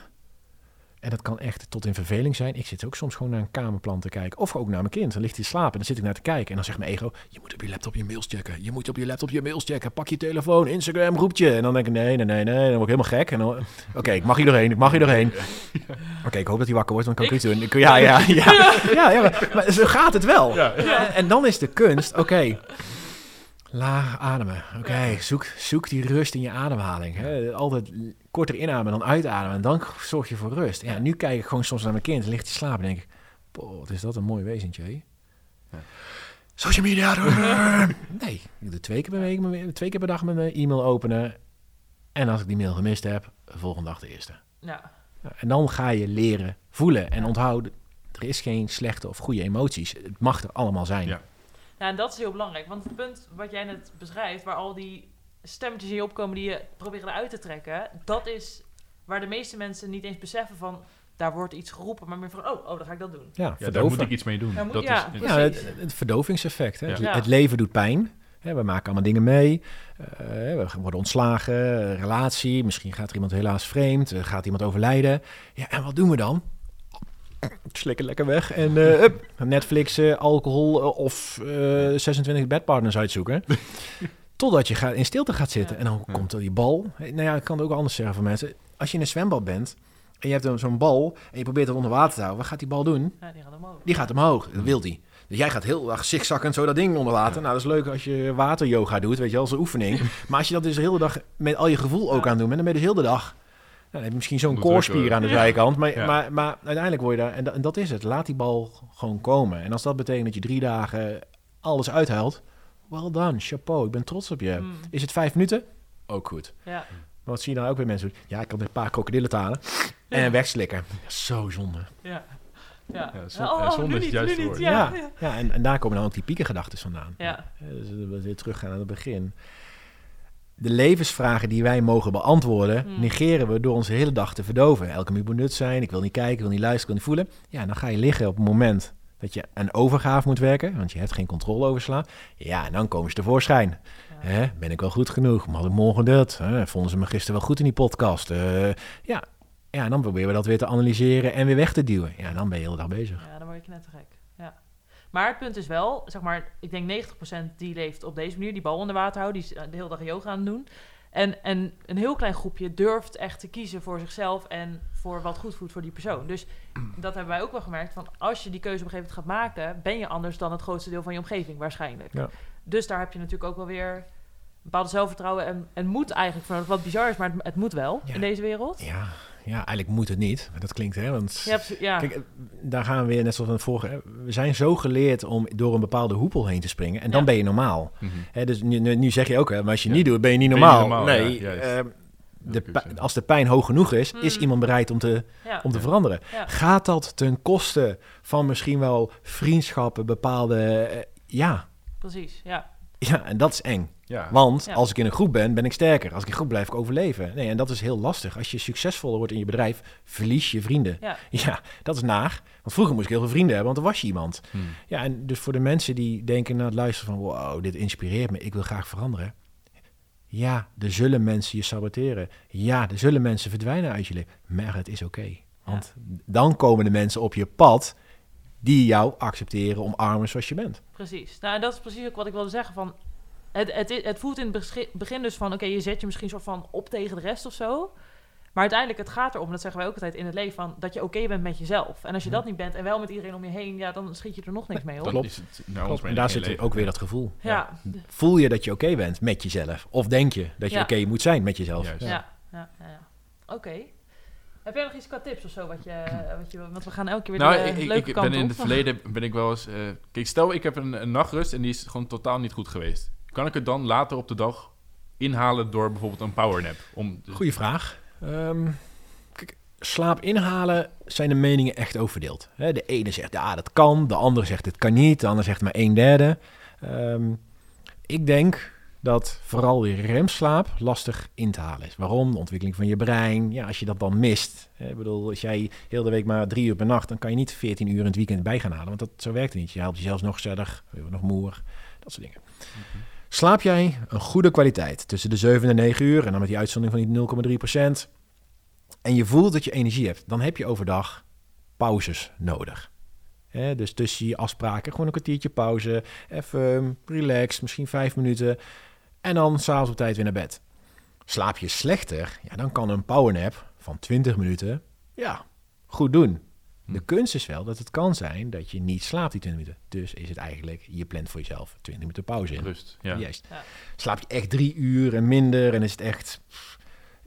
en dat kan echt tot in verveling zijn. Ik zit ook soms gewoon naar een kamerplan te kijken. Of ook naar mijn kind. Dan ligt hij slapen en dan zit ik naar te kijken. En dan zegt mijn ego, je moet op je laptop je mails checken. Je moet op je laptop je mails checken. Pak je telefoon, Instagram, roeptje. En dan denk ik, nee, nee, nee, nee. Dan word ik helemaal gek. En dan, oké, [laughs] ik mag hier doorheen, ik mag hier doorheen. Oké, ik hoop dat hij wakker wordt, want dan kan ik, Ik? iets doen. Ja, ja, [laughs] ja. ja, ja maar, maar zo gaat het wel. Ja. En, en dan is de kunst, oké, laag ademen. Oké, zoek, zoek die rust in je ademhaling. Hè. Altijd korter inademen dan uitademen. En dan zorg je voor rust. Ja, nu kijk ik gewoon soms naar mijn kind. Ligt hij slapen en denk ik, boh, wat is dat een mooi wezentje. hè? Ja. Social media. [laughs] nee, ik doe twee keer per week, twee keer per dag mijn e-mail openen. En als ik die mail gemist heb, volgende dag de eerste. Ja. Nou, En dan ga je leren voelen. En onthoud, er is geen slechte of goede emoties. Het mag er allemaal zijn. Ja. Ja, en dat is heel belangrijk. Want het punt wat jij net beschrijft, waar al die stemmetjes in je opkomen die je probeert eruit te trekken, dat is waar de meeste mensen niet eens beseffen van, daar wordt iets geroepen, maar meer van, oh, oh dan ga ik dat doen. Ja, Ja, daar moet ik iets mee doen. Moet- dat ja, is, Ja, het, het verdovingseffect. Hè. Ja. Het, leven doet pijn. Hè, we maken allemaal dingen mee. Eh, we worden ontslagen, relatie. Misschien gaat er iemand helaas vreemd. eh, gaat iemand overlijden. Ja, en wat doen we dan? Slikken lekker weg. En eh, hup, Netflix, alcohol of eh, 26 bedpartners uitzoeken. Totdat je gaat, in stilte gaat zitten. Ja. En dan Ja. komt er die bal. Nou ja, ik kan het ook anders zeggen voor mensen. Als je in een zwembad bent en je hebt zo'n bal... en je probeert het onder water te houden, wat gaat die bal doen? Ja, die gaat omhoog. Die gaat omhoog, dat wil die. Dus jij gaat heel erg zigzaggend zo dat ding onder water. Ja. Nou, dat is leuk als je wateryoga doet, weet je, als een oefening. [laughs] maar als je dat dus de hele dag met al je gevoel ook Ja. aan doet, dan ben je dus heel de dag... Nou, dan heb je misschien zo'n koorspier aan de Ja. zijkant. Maar, Ja. maar, maar uiteindelijk word je daar... En, dat- en dat is het. Laat die bal gewoon komen. En als dat betekent dat je drie dagen alles uithuilt... Well done, chapeau, ik ben trots op je. Mm, Is het vijf minuten? Ook goed. ja. Maar wat zie je dan ook weer mensen doen? Ja, ik kan een paar krokodillen talen. En Ja. wegslikken. Zo zonde. Ja. Ja. Ja, zon- oh, zonde nu is het niet, juiste nu niet. Ja. Ja, en, en daar komen dan ook die piekengedachten vandaan. Ja. Dus we weer teruggaan naar het begin. De levensvragen die wij mogen beantwoorden, Hmm. negeren we door onze hele dag te verdoven. Elke minuut moet nut zijn, ik wil niet kijken, ik wil niet luisteren, ik wil niet voelen. Ja, dan ga je liggen op het moment dat je een overgave moet werken, want je hebt geen controle over slaap. Ja, en dan komen ze tevoorschijn. Ja. Hè, ben ik wel goed genoeg? Had ik morgen dat? Hè, vonden ze me gisteren wel goed in die podcast? Eh, ja. ja, en dan proberen we dat weer te analyseren en weer weg te duwen. Ja, dan ben je de hele dag bezig. Ja, dan word je net te gek. Ja. Maar het punt is wel, zeg maar, ik denk 90% die leeft op deze manier, die bal onder water houdt, die is eh, de hele dag yoga aan het doen. En, en een heel klein groepje durft echt te kiezen voor zichzelf en voor wat goed voelt voor die persoon. Dus dat hebben wij ook wel gemerkt, van als je die keuze op een gegeven moment gaat maken, ben je anders dan het grootste deel van je omgeving waarschijnlijk. Ja. Dus daar heb je natuurlijk ook wel weer een bepaalde zelfvertrouwen en, en moed eigenlijk nodig. Wat bizar is, maar het, het moet wel Ja. in deze wereld. Ja, ja, eigenlijk moet het niet. Maar dat klinkt, hè, want... Ja, precies, ja. Kijk, eh, daar gaan we weer, net zoals van het vorige. hè, We zijn zo geleerd om door een bepaalde hoepel heen te springen. En dan Ja. ben je normaal. Mhm. Hè, dus nu, nu, zeg je ook, hè, maar als je Ja. niet doet, ben je niet je normaal. nee, ehm, de als de pijn hoog genoeg is, is Mm. iemand bereid om te, ja. om te Ja. veranderen. Ja. Gaat dat ten koste van misschien wel vriendschappen, bepaalde... eh, ja. Precies, ja. Ja, en dat is eng. Ja. Want Ja. als ik in een groep ben, ben ik sterker. Als ik in een groep blijf, ik overleven. Nee, en dat is heel lastig. Als je succesvoller wordt in je bedrijf, verlies je vrienden. Ja. [laughs] Ja, dat is naar. Want vroeger moest ik heel veel vrienden hebben, want dan was je iemand. Hmm. Ja, en dus voor de mensen die denken na het luisteren van... wow, dit inspireert me, ik wil graag veranderen. Ja, er zullen mensen je saboteren. Ja, er zullen mensen verdwijnen uit je leven. Maar het is oké. Want dan komen de mensen op je pad... die jou accepteren, omarmen zoals je bent. Precies. Nou, en dat is precies ook wat ik wilde zeggen. Van, het, het, het voelt in het begin dus van... oké, je zet je misschien soort van op tegen de rest of zo. Maar uiteindelijk, het gaat erom, dat zeggen wij ook altijd in het leven... Van, dat je oké bent met jezelf. En als je Ja. dat niet bent en wel met iedereen om je heen... ja, dan schiet je er nog niks mee op. Dat Klopt. is het, nou, Klopt. En daar zit leven. ook weer dat gevoel. Ja, Voel je dat je oké bent met jezelf? Of denk je dat je Ja. oké moet zijn met jezelf? Juist. ja, ja. ja, ja. Oké. Heb jij nog iets qua tips of zo? Wat je, wat je, want we gaan elke keer weer Nou, de ik, ik, leuke ik kant ben in het verleden [laughs] ben ik wel eens... eh, kijk, stel ik heb een, een nachtrust en die is gewoon totaal niet goed geweest. Kan ik het dan later op de dag inhalen door bijvoorbeeld een powernap? Om, dus- Goeie vraag. Ehm, kijk, slaap inhalen zijn de meningen echt oververdeeld. Hè, de ene zegt ja, dat kan. De andere zegt het kan niet. De ander zegt maar een derde. Ehm, ik denk dat vooral die remslaap lastig in te halen is. Waarom? De ontwikkeling van je brein. Ja, als je dat dan mist. Hè, ik bedoel, als jij heel de week maar drie uur per nacht... dan kan je niet 14 uur in het weekend bij gaan halen. Want dat, zo werkt het niet. Je helpt jezelf nog je wordt nog moer. Dat soort dingen. Slaap jij een goede kwaliteit tussen de 7 en 9 uur... en dan met die uitzondering van die 0,3 procent... en je voelt dat je energie hebt... dan heb je overdag pauzes nodig. Dus tussen je afspraken gewoon een kwartiertje pauze... even relax, misschien vijf minuten... en dan s'avonds op tijd weer naar bed. Slaap je slechter, ja, dan kan een powernap van 20 minuten... ja, goed doen. De Hm. kunst is wel dat het kan zijn dat je niet slaapt die 20 minuten. Dus is het eigenlijk, je plant voor jezelf 20 minuten pauze in. Rust, ja. Juist. Ja. Slaap je echt drie uur en minder en is het echt...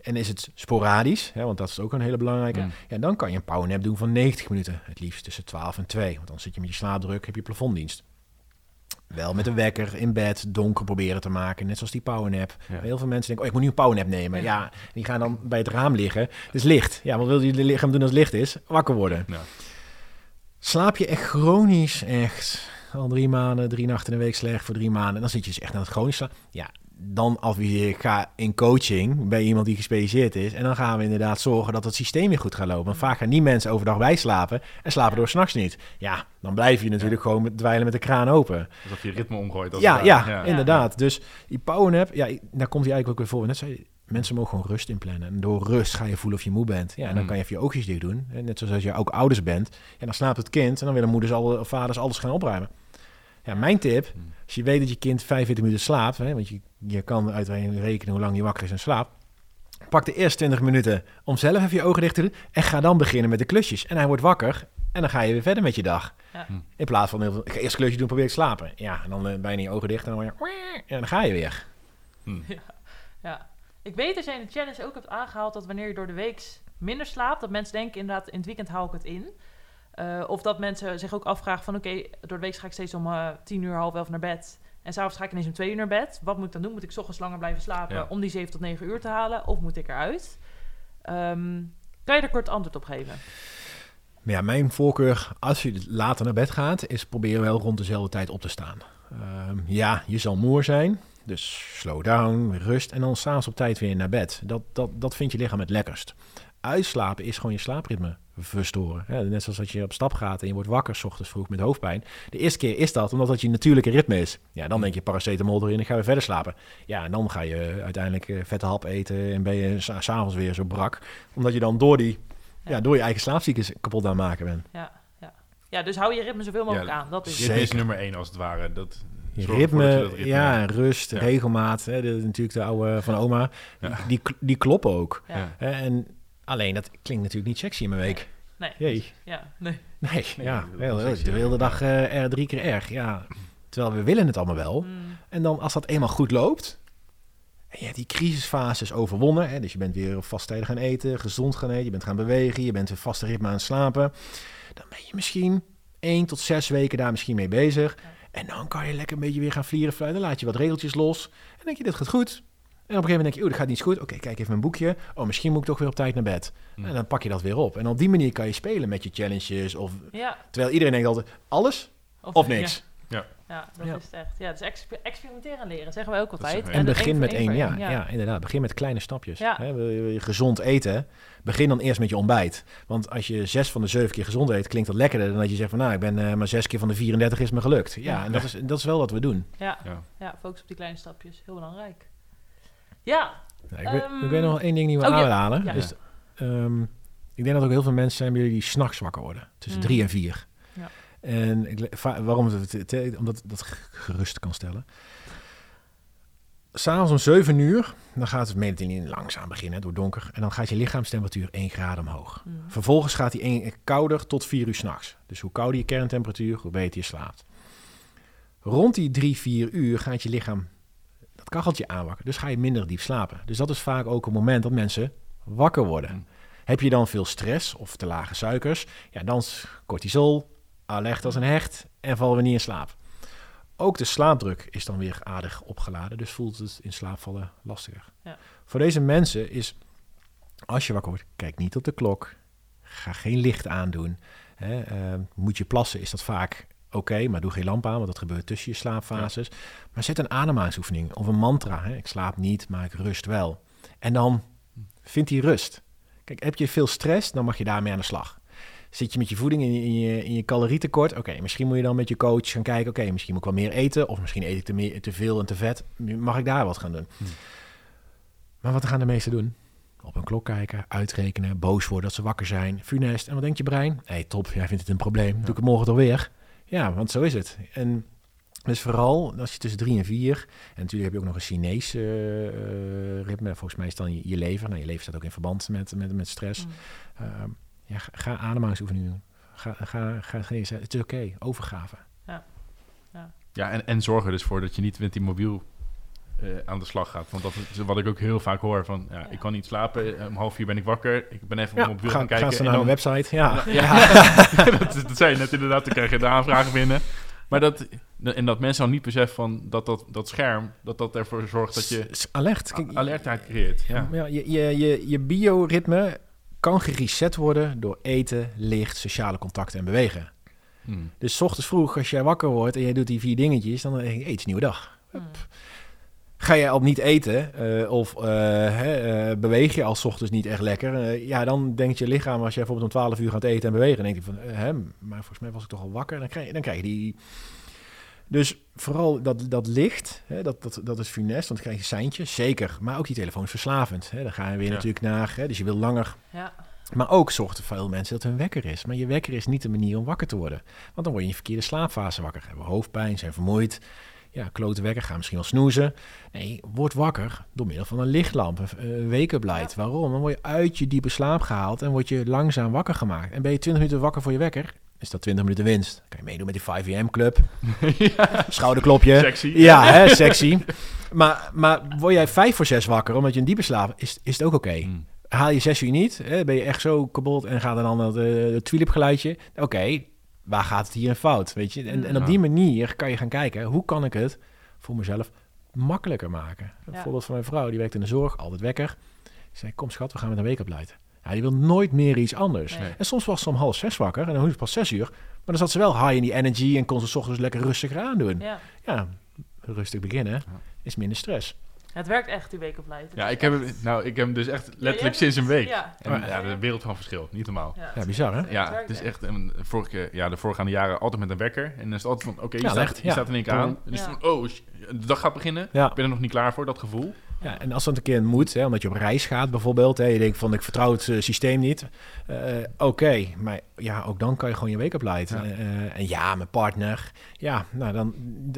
En is het sporadisch, hè, want dat is ook een hele belangrijke. Mm. Ja, dan kan je een powernap doen van 90 minuten. Het liefst tussen 12 en 2. Want dan zit je met je slaapdruk, heb je plafonddienst. Wel met een wekker in bed, donker proberen te maken. Net zoals die powernap. Ja. Heel veel mensen denken, oh, ik moet nu een powernap nemen. Ja. Ja, die gaan dan bij het raam liggen. Het is licht. Ja, wat wil je lichaam doen als het licht is? Wakker worden. Ja. Slaap je echt chronisch, echt al drie maanden, drie nachten in de week slecht voor drie maanden. Dan zit je dus echt aan het chronisch slapen. Ja, dan adviseer ik, ga in coaching bij iemand die gespecialiseerd is. En dan gaan we inderdaad zorgen dat het systeem weer goed gaat lopen. Want vaak gaan die mensen overdag bijslapen en slapen door s'nachts niet. Ja, dan blijf je natuurlijk gewoon met, dweilen met de kraan open. Alsof je ritme omgooit. als Ja, ja, inderdaad. Dus die powernap, ja, daar komt hij eigenlijk ook weer voor. Net zei, mensen mogen gewoon rust inplannen. En door rust ga je voelen of je moe bent. Ja, en dan Mm. kan je even je oogjes dicht doen. En Net zoals als je ook ouders bent. Ja, dan slaapt het kind en dan willen moeders al, of vaders alles gaan opruimen. Ja, mijn tip, Mm. als je weet dat je kind 45 minuten slaapt, hè, want je, je kan uitrekenen rekenen hoe lang je wakker is en slaapt. Pak de eerste 20 minuten om zelf even je ogen dicht te doen. En ga dan beginnen met de klusjes. En hij wordt wakker en dan ga je weer verder met je dag. Ja. Hm. In plaats van heel veel, ik ga eerst klusje doen, probeer te slapen. Ja, en dan eh, bijna je ogen dicht en dan, weer, en dan ga je weer. [laughs] Hm. Ja. Ik weet dat jij in de challenge ook hebt aangehaald dat wanneer je door de week minder slaapt, dat mensen denken inderdaad in het weekend hou ik het in. Eh, of dat mensen zich ook afvragen van oké, door de week ga ik steeds om eh, tien uur, half elf naar bed. En s'avonds ga ik ineens om twee uur naar bed. Wat moet ik dan doen? Moet ik 's ochtends langer blijven slapen Ja. om die zeven tot negen uur te halen? Of moet ik eruit? Ehm, kan je er kort antwoord op geven? Maar ja, mijn voorkeur als je later naar bed gaat, is proberen wel rond dezelfde tijd op te staan. Ehm, ja, je zal moe zijn, dus slow down, rust en dan s'avonds op tijd weer naar bed. Dat, dat, dat vindt je lichaam het lekkerst. Uitslapen is gewoon je slaapritme verstoren. Ja, net zoals dat je op stap gaat en je wordt wakker 's ochtends vroeg met hoofdpijn. De eerste keer is dat omdat dat je natuurlijke ritme is. Ja, dan denk je paracetamol erin en ga je verder slapen. Ja, en dan ga je uiteindelijk eh, vette hap eten en ben je s- s'avonds weer zo brak. Omdat je dan door, die, ja. Ja. door je eigen slaapziektes kapot aan het maken bent. Ja, ja. ja, dus hou je ritme zoveel mogelijk Ja, aan. Dat is Ritme is Zeker. nummer één als het ware. Dat ritme, dat ritme- ja, rust, Ja. regelmaat. Hè, de, natuurlijk de oude van oma. Ja. Die, die, kloppen ook. Ja. Ja. Hè, en alleen, dat klinkt natuurlijk niet sexy in mijn week. Nee. Jee. Ja, nee. Nee, Nee, ja, is de hele dag eh, er drie keer erg. Ja, terwijl we willen het allemaal wel. Mm, En dan als dat eenmaal goed loopt... En je hebt die crisisfases overwonnen. Hè, dus je bent weer vasttijdig gaan eten, gezond gaan eten. Je bent gaan bewegen, je bent een vaste ritme aan het slapen. Dan ben je misschien één tot zes weken daar misschien mee bezig. Ja. En dan kan je lekker een beetje weer gaan vlieren. fluiten. Dan laat je wat regeltjes los. En denk je, dit gaat goed. En op een gegeven moment denk je, oh, dat gaat niet zo goed. Oké, kijk even mijn boekje. Oh, misschien moet ik toch weer op tijd naar bed. Hm. En dan pak je dat weer op. En op die manier kan je spelen met je challenges. Of, ja. terwijl iedereen denkt altijd, alles of niks. Ja, ja dat Ja. is het echt. Ja, dus exper- experimenteren en leren, zeggen wij ook Dat altijd. En begin één met één, ja, ja. inderdaad. Begin met kleine stapjes. Ja. Hè, wil je, wil je gezond eten, begin dan eerst met je ontbijt. Want als je zes van de zeven keer gezond eet, klinkt dat lekkerder dan dat je zegt van nou, ik ben eh, maar zes keer van de 34 is me gelukt. Ja, Ja. en dat is, dat is wel wat we doen. Ja, Ja. ja, focus op die kleine stapjes. Heel belangrijk. Ja, Nou, ik, weet, Ehm, ik nog één ding die we oh, ja. aanhalen. Ja. Dus, ehm, ik denk dat ook heel veel mensen zijn bij jullie die s'nachts wakker worden. Tussen Mm. drie en vier. Ja. En ik, waarom? Omdat dat gerust kan stellen. S'avonds om 7 uur, dan gaat het mediterrane langzaam beginnen door donker. En dan gaat je lichaamstemperatuur 1 graad omhoog. Mm. Vervolgens gaat die een, kouder tot 4 uur s'nachts. Dus hoe kouder je kerntemperatuur, hoe beter je slaapt. Rond die 3, 4 uur gaat je lichaam dat kacheltje aanwakken. Dus ga je minder diep slapen. Dus dat is vaak ook een moment dat mensen wakker worden. Mm. Heb je dan veel stress of te lage suikers, ja, dan is cortisol, alert als een hecht en vallen we niet in slaap. Ook de slaapdruk is dan weer aardig opgeladen, dus voelt het in slaap vallen lastiger. Ja. Voor deze mensen is, als je wakker wordt, kijk niet op de klok, ga geen licht aandoen. Hè, eh, moet je plassen, is dat vaak oké, maar doe geen lamp aan, want dat gebeurt tussen je slaapfases. Maar zet een ademhalingsoefening of een mantra. Hè. Ik slaap niet, maar ik rust wel. En dan vind die rust. Kijk, heb je veel stress, dan mag je daarmee aan de slag. Zit je met je voeding in je, in je, in je calorietekort? Oké, misschien moet je dan met je coach gaan kijken. Oké, misschien moet ik wel meer eten. Of misschien eet ik te, meer, te veel en te vet. Mag ik daar wat gaan doen? Hmm. Maar wat gaan de meesten doen? Op een klok kijken, uitrekenen, boos worden dat ze wakker zijn. Funest. En wat denkt je brein? Hé, hey, top, jij vindt het een probleem. Doe ik het morgen toch weer? Ja, want zo is het. En dus vooral als je tussen drie en vier... En natuurlijk heb je ook nog een Chinees eh, eh, ritme. Volgens mij is dan je, je lever. Nou, je lever staat ook in verband met, met, met stress. Mm. Ehm, ja, ga, ademhalingsoefeningen doen. Ga, ga, ga, ga het is oké, overgave. Ja, en, en zorg er dus voor dat je niet met die mobiel eh, aan de slag gaat. Want dat is wat ik ook heel vaak hoor. Van, ja, Ja. Ik kan niet slapen, eh, om half vier ben ik wakker. Ik ben even op Ja, mijn mobiel ga, gaan kijken. gaan ze en naar dan, de website. Ja, Ja. ja. [laughs] dat, dat zei je net inderdaad, dan krijg je de aanvragen binnen. Maar dat, En dat mensen dan niet beseffen van dat, dat dat scherm, dat dat ervoor zorgt dat je S- alert. Kijk, alertheid creëert. Ja. Ja, je, je, je, je bioritme kan gereset worden door eten, licht, sociale contacten en bewegen. Hmm. Dus 's ochtends vroeg, als jij wakker wordt en jij doet die vier dingetjes, dan denk je, hey, het is een nieuwe dag. Hmm. Ga je al niet eten eh, of eh, hè, eh, beweeg je al 's ochtends niet echt lekker, ja, dan denkt je lichaam, als jij bijvoorbeeld om 12 uur gaat eten en bewegen, dan denk je van, hè, maar volgens mij was ik toch al wakker. Dan krijg je, dan krijg je die... Dus vooral dat, dat licht, hè, dat, dat, dat is funest, want dan krijg je seintjes, zeker. Maar ook die telefoon is verslavend. Hè. Dan ga je weer Ja. natuurlijk naar, hè, dus je wil langer Ja. maar ook zorgt er veel mensen dat hun wekker is. Maar je wekker is niet de manier om wakker te worden. Want dan word je in je verkeerde slaapfase wakker. Hebben hoofdpijn, zijn vermoeid. Ja, klote wekker, ga misschien wel snoezen. Nee, word wakker door middel van een lichtlamp, een, light. Ja. Waarom? Dan word je uit je diepe slaap gehaald en word je langzaam wakker gemaakt. En ben je 20 minuten wakker voor je wekker, is dat 20 minuten winst. Dan kan je meedoen met die 5am club. [laughs] Schouderklopje. Sexy. Ja, hè, sexy. Maar, maar word jij vijf voor zes wakker omdat je een diepe slaap, is, is het ook oké. Hmm. Haal je zes uur niet, hè, ben je echt zo kapot en gaat dan dat uh, het tulip geluidje. Oké, waar gaat het hier in fout? Weet je? En, en op die manier kan je gaan kijken, hoe kan ik het voor mezelf makkelijker maken? Een Ja. voorbeeld van mijn vrouw, die werkt in de zorg, altijd wekker. Ik zei, kom schat, we gaan met een week opleiden. Ja, die wil nooit meer iets anders. Nee. En soms was ze om half zes wakker en dan hoef je pas zes uur. Maar dan zat ze wel high in die energy en kon ze 's ochtends lekker rustiger aandoen. Ja. Ja, rustig beginnen is minder stress. Het werkt echt, die week op Leiden. Ja, ik heb, hem, nou, ik heb hem dus echt letterlijk sinds een het- week. Ja. En Maar- ja, de wereld van verschil. Niet normaal. Ja, Ja, bizar hè? Ja, het is echt. een, vorige, ja, de voorgaande jaren altijd met een wekker. En dan is het altijd van, oké, je, Ja, staat, echt, je ja. staat in één keer aan. En dus van, oh, de dag gaat beginnen. Ja. Ik ben er nog niet klaar voor, dat gevoel. Ja, en als dat een keer moet, hè, omdat je op reis gaat bijvoorbeeld, hè, je denkt van ik vertrouw het eh, systeem niet. Eh, Oké, maar ja, ook dan kan je gewoon je week opleiden. Ja. Eh, en ja, mijn partner, ja, nou dan,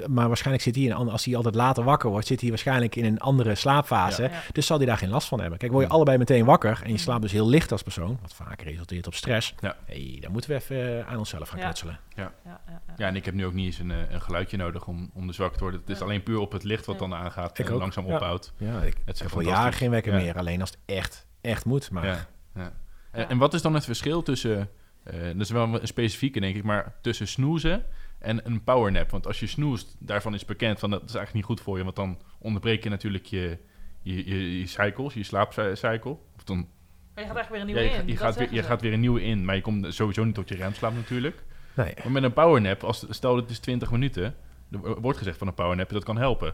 maar waarschijnlijk zit hij, in, een ander- als hij altijd later wakker wordt, zit hij waarschijnlijk in een andere slaapfase. Ja. Dus zal hij daar geen last van hebben. Kijk, word je allebei meteen wakker en je slaapt dus heel licht als persoon, wat vaak resulteert op stress. Ja. Hey, dan moeten we even aan onszelf gaan Ja. knutselen. Ja, ja, ja. Ja, en ik heb nu ook niet eens een, een geluidje nodig om, om dus wakker te worden. Het is Ja. alleen puur op het licht wat Ja. dan aangaat Ik en ook. langzaam Ja. opbouwt. Ja, ik, Het ik is heb voor jaren geen wekker Ja. meer, alleen als het echt, echt moet. Maar Ja, ja. En, Ja. en wat is dan het verschil tussen, eh, dat is wel een specifieke denk ik, maar tussen snoezen en een powernap? Want als je snoest, daarvan is bekend van dat is eigenlijk niet goed voor je, want dan onderbreek je natuurlijk je, je, je, je cycles, je slaapcycle. Of dan, Maar je gaat echt weer een ja, nieuwe je, in. je, gaat weer, je gaat weer een nieuwe in, maar je komt sowieso niet tot je remslaap natuurlijk. nee. Maar met een powernap, als, stel dat het is 20 minuten, er wordt gezegd van een powernap, dat kan helpen.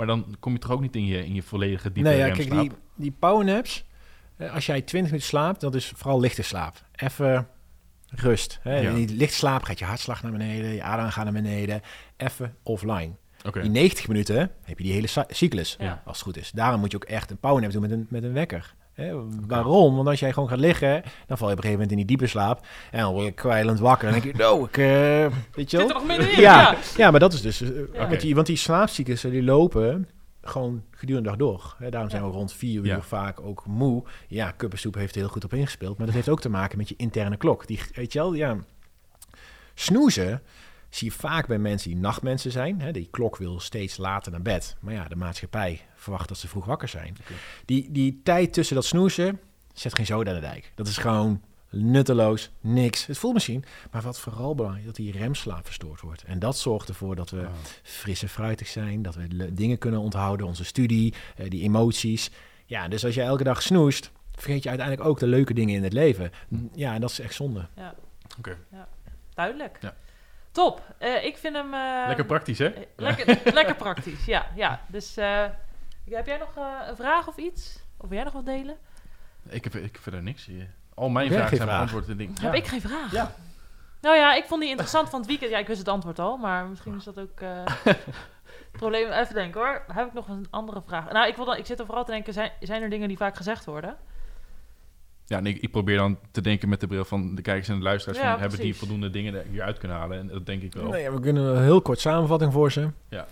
Maar dan kom je toch ook niet in je, in je volledige diepe nee, ja, remslaap? kijk, die, die powernaps, eh, als jij 20 minuten slaapt, dat is vooral lichte slaap. Even rust. Hè? Ja. Die lichte slaap gaat je hartslag naar beneden, je adem gaat naar beneden. Even offline. Oké. In 90 minuten heb je die hele cy- cyclus, Ja. als het goed is. Daarom moet je ook echt een powernap doen met een, met een wekker. Hè? Waarom? Want als jij gewoon gaat liggen, dan val je op een gegeven moment in die diepe slaap. En dan word je kwijlend wakker. En dan denk je, no, ik... eh, weet je Zit er nog middenin? Ja, Ja. ja, maar dat is dus... eh, want, die, want die die lopen gewoon gedurende de dag door. Hè, daarom zijn Ja. we rond vier uur Ja. vaak ook moe. Ja, kuppensoep heeft er heel goed op ingespeeld. Maar dat heeft ook te maken met je interne klok. Die, weet je wel, ja... Snoezen zie je vaak bij mensen die nachtmensen zijn. Hè, die klok wil steeds later naar bed. Maar ja, de maatschappij verwacht dat ze vroeg wakker zijn. Die, die tijd tussen dat snoezen zet geen zoden aan de dijk. Dat is gewoon nutteloos, niks. Het voelt misschien, maar wat vooral belangrijk is, dat die remslaap verstoord wordt. En dat zorgt ervoor dat we Ah. fris en fruitig zijn, dat we dingen kunnen onthouden, onze studie, eh, die emoties. Ja, dus als je elke dag snoest, vergeet je uiteindelijk ook de leuke dingen in het leven. Ja, en dat is echt zonde. Oké. Duidelijk. Ja. Top. Eh, ik vind hem... eh, Lekker praktisch, hè? eh, lekker, [laughs] lekker praktisch, ja. ja. Dus eh, heb jij nog eh, een vraag of iets? Of wil jij nog wat delen? Ik heb, ik heb verder niks. hier. Al mijn vragen zijn beantwoord. en denk, Heb ik geen vraag? Ja. Nou ja, ik vond die interessant van het weekend. Ja, ik wist het antwoord al, maar misschien is dat ook... eh, het [laughs] probleem. Even denken hoor. Heb ik nog een andere vraag? Nou, ik, wil dan, ik zit er vooral te denken, zijn, zijn er dingen die vaak gezegd worden? Ja, en ik, ik probeer dan te denken met de bril van de kijkers en de luisteraars. Ja, van, hebben die voldoende dingen er hieruit kunnen halen? En dat denk ik wel. Nee, we kunnen een heel kort samenvatting voor ze. Ja.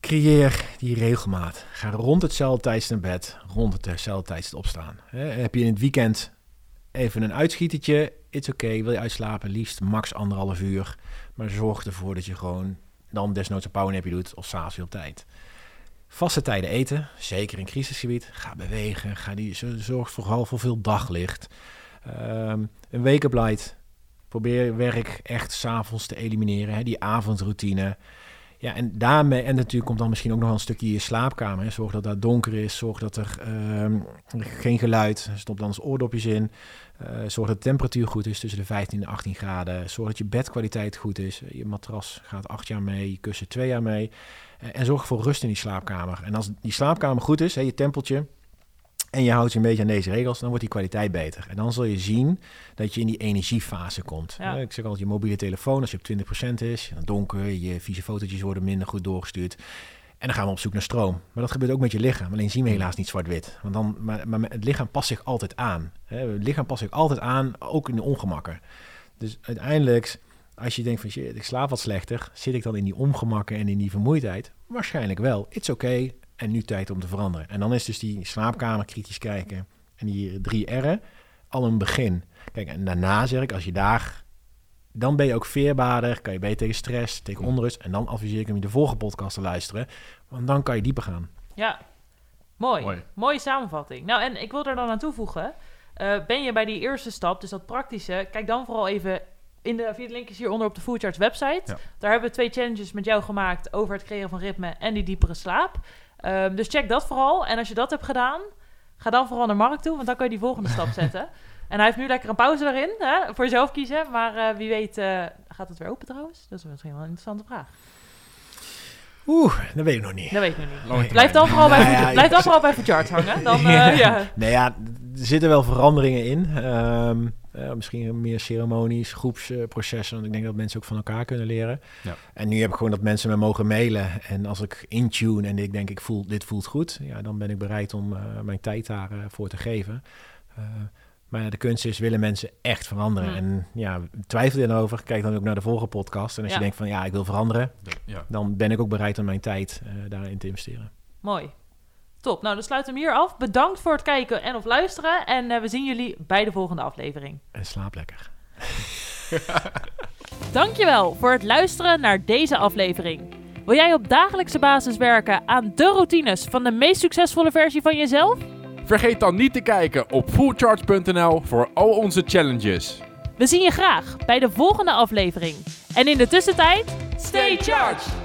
Creëer die regelmaat. Ga rond hetzelfde tijdstip naar bed, rond hetzelfde tijdstip opstaan. Hè, heb je in het weekend even een uitschietertje, it's oké. Wil je uitslapen, liefst max anderhalf uur. Maar zorg ervoor dat je gewoon dan desnoods een powernapje doet of s'avonds weer op tijd. Vaste tijden eten, zeker in crisisgebied. Ga bewegen, ga die, zorg vooral voor veel daglicht. Ehm, een wake-up light. Probeer werk echt s'avonds te elimineren. Hè? Die avondroutine. Ja, en daarmee, en natuurlijk komt dan misschien ook nog een stukje je slaapkamer. Zorg dat dat donker is, zorg dat er ehm, geen geluid, stop dan eens oordopjes in. Uh, zorg dat de temperatuur goed is, tussen de 15 en 18 graden. Zorg dat je bedkwaliteit goed is. Je matras gaat acht jaar mee, je kussen twee jaar mee. Uh, en zorg voor rust in die slaapkamer. En als die slaapkamer goed is, hè, je tempeltje, en je houdt je een beetje aan deze regels, dan wordt die kwaliteit beter. En dan zul je zien dat je in die energiefase komt. Ja. Ik zeg altijd, je mobiele telefoon, als je op 20% is, dan donker, je vieze fotootjes worden minder goed doorgestuurd. En dan gaan we op zoek naar stroom. Maar dat gebeurt ook met je lichaam. Alleen zien we helaas niet zwart-wit. Want dan, maar, maar het lichaam past zich altijd aan. Het lichaam past zich altijd aan, ook in de ongemakken. Dus uiteindelijk, als je denkt van shit, ik slaap wat slechter, zit ik dan in die ongemakken en in die vermoeidheid? Waarschijnlijk wel. It's oké. En nu tijd om te veranderen. En dan is dus die slaapkamer kritisch kijken en die drie R'en al een begin. Kijk, en daarna zeg ik, als je daar... Dan ben je ook veerbaarder, kan je beter tegen stress, tegen onrust. En dan adviseer ik hem de volgende podcast te luisteren. Want dan kan je dieper gaan. Ja, mooi. Mooi. Mooie samenvatting. Nou, en ik wil er dan aan toevoegen. eh, ben je bij die eerste stap, dus dat praktische, kijk dan vooral even in de via de linkjes hieronder op de Foodcharts website. Ja. Daar hebben we twee challenges met jou gemaakt over het creëren van ritme en die diepere slaap. Ehm, dus check dat vooral. En als je dat hebt gedaan, ga dan vooral naar Mark toe, want dan kan je die volgende stap [laughs] zetten. En hij heeft nu lekker een pauze erin, hè, voor jezelf kiezen. Maar eh, wie weet eh, gaat het weer open trouwens? Dat is misschien wel een interessante vraag. Oeh, dat weet ik nog niet. Dat weet ik nog niet. Blijf dan vooral bij, Nou ja, blijf dan vooral bij hangen. Dan, [laughs] eh, Ja. ja. Nou ja, er zitten wel veranderingen in. Ehm, eh, misschien meer ceremonies, groepsprocessen. want ik denk dat mensen ook van elkaar kunnen leren. Ja. En nu heb ik gewoon dat mensen me mogen mailen. En als ik intune en ik denk, ik voel, dit voelt goed. Ja, dan ben ik bereid om eh, mijn tijd daarvoor voor te geven. Maar de kunst is, willen mensen echt veranderen? En ja, twijfel je erover, kijk dan ook naar de volgende podcast. En als Ja. je denkt van, ja, ik wil veranderen. Ja. Dan ben ik ook bereid om mijn tijd eh, daarin te investeren. Mooi. Top. Nou, dan sluiten we hem hier af. Bedankt voor het kijken en of luisteren. En eh, we zien jullie bij de volgende aflevering. En slaap lekker. [laughs] Dankjewel voor het luisteren naar deze aflevering. Wil jij op dagelijkse basis werken aan de routines van de meest succesvolle versie van jezelf? Vergeet dan niet te kijken op fullcharge.nl voor al onze challenges. We zien je graag bij de volgende aflevering. En in de tussentijd, stay charged!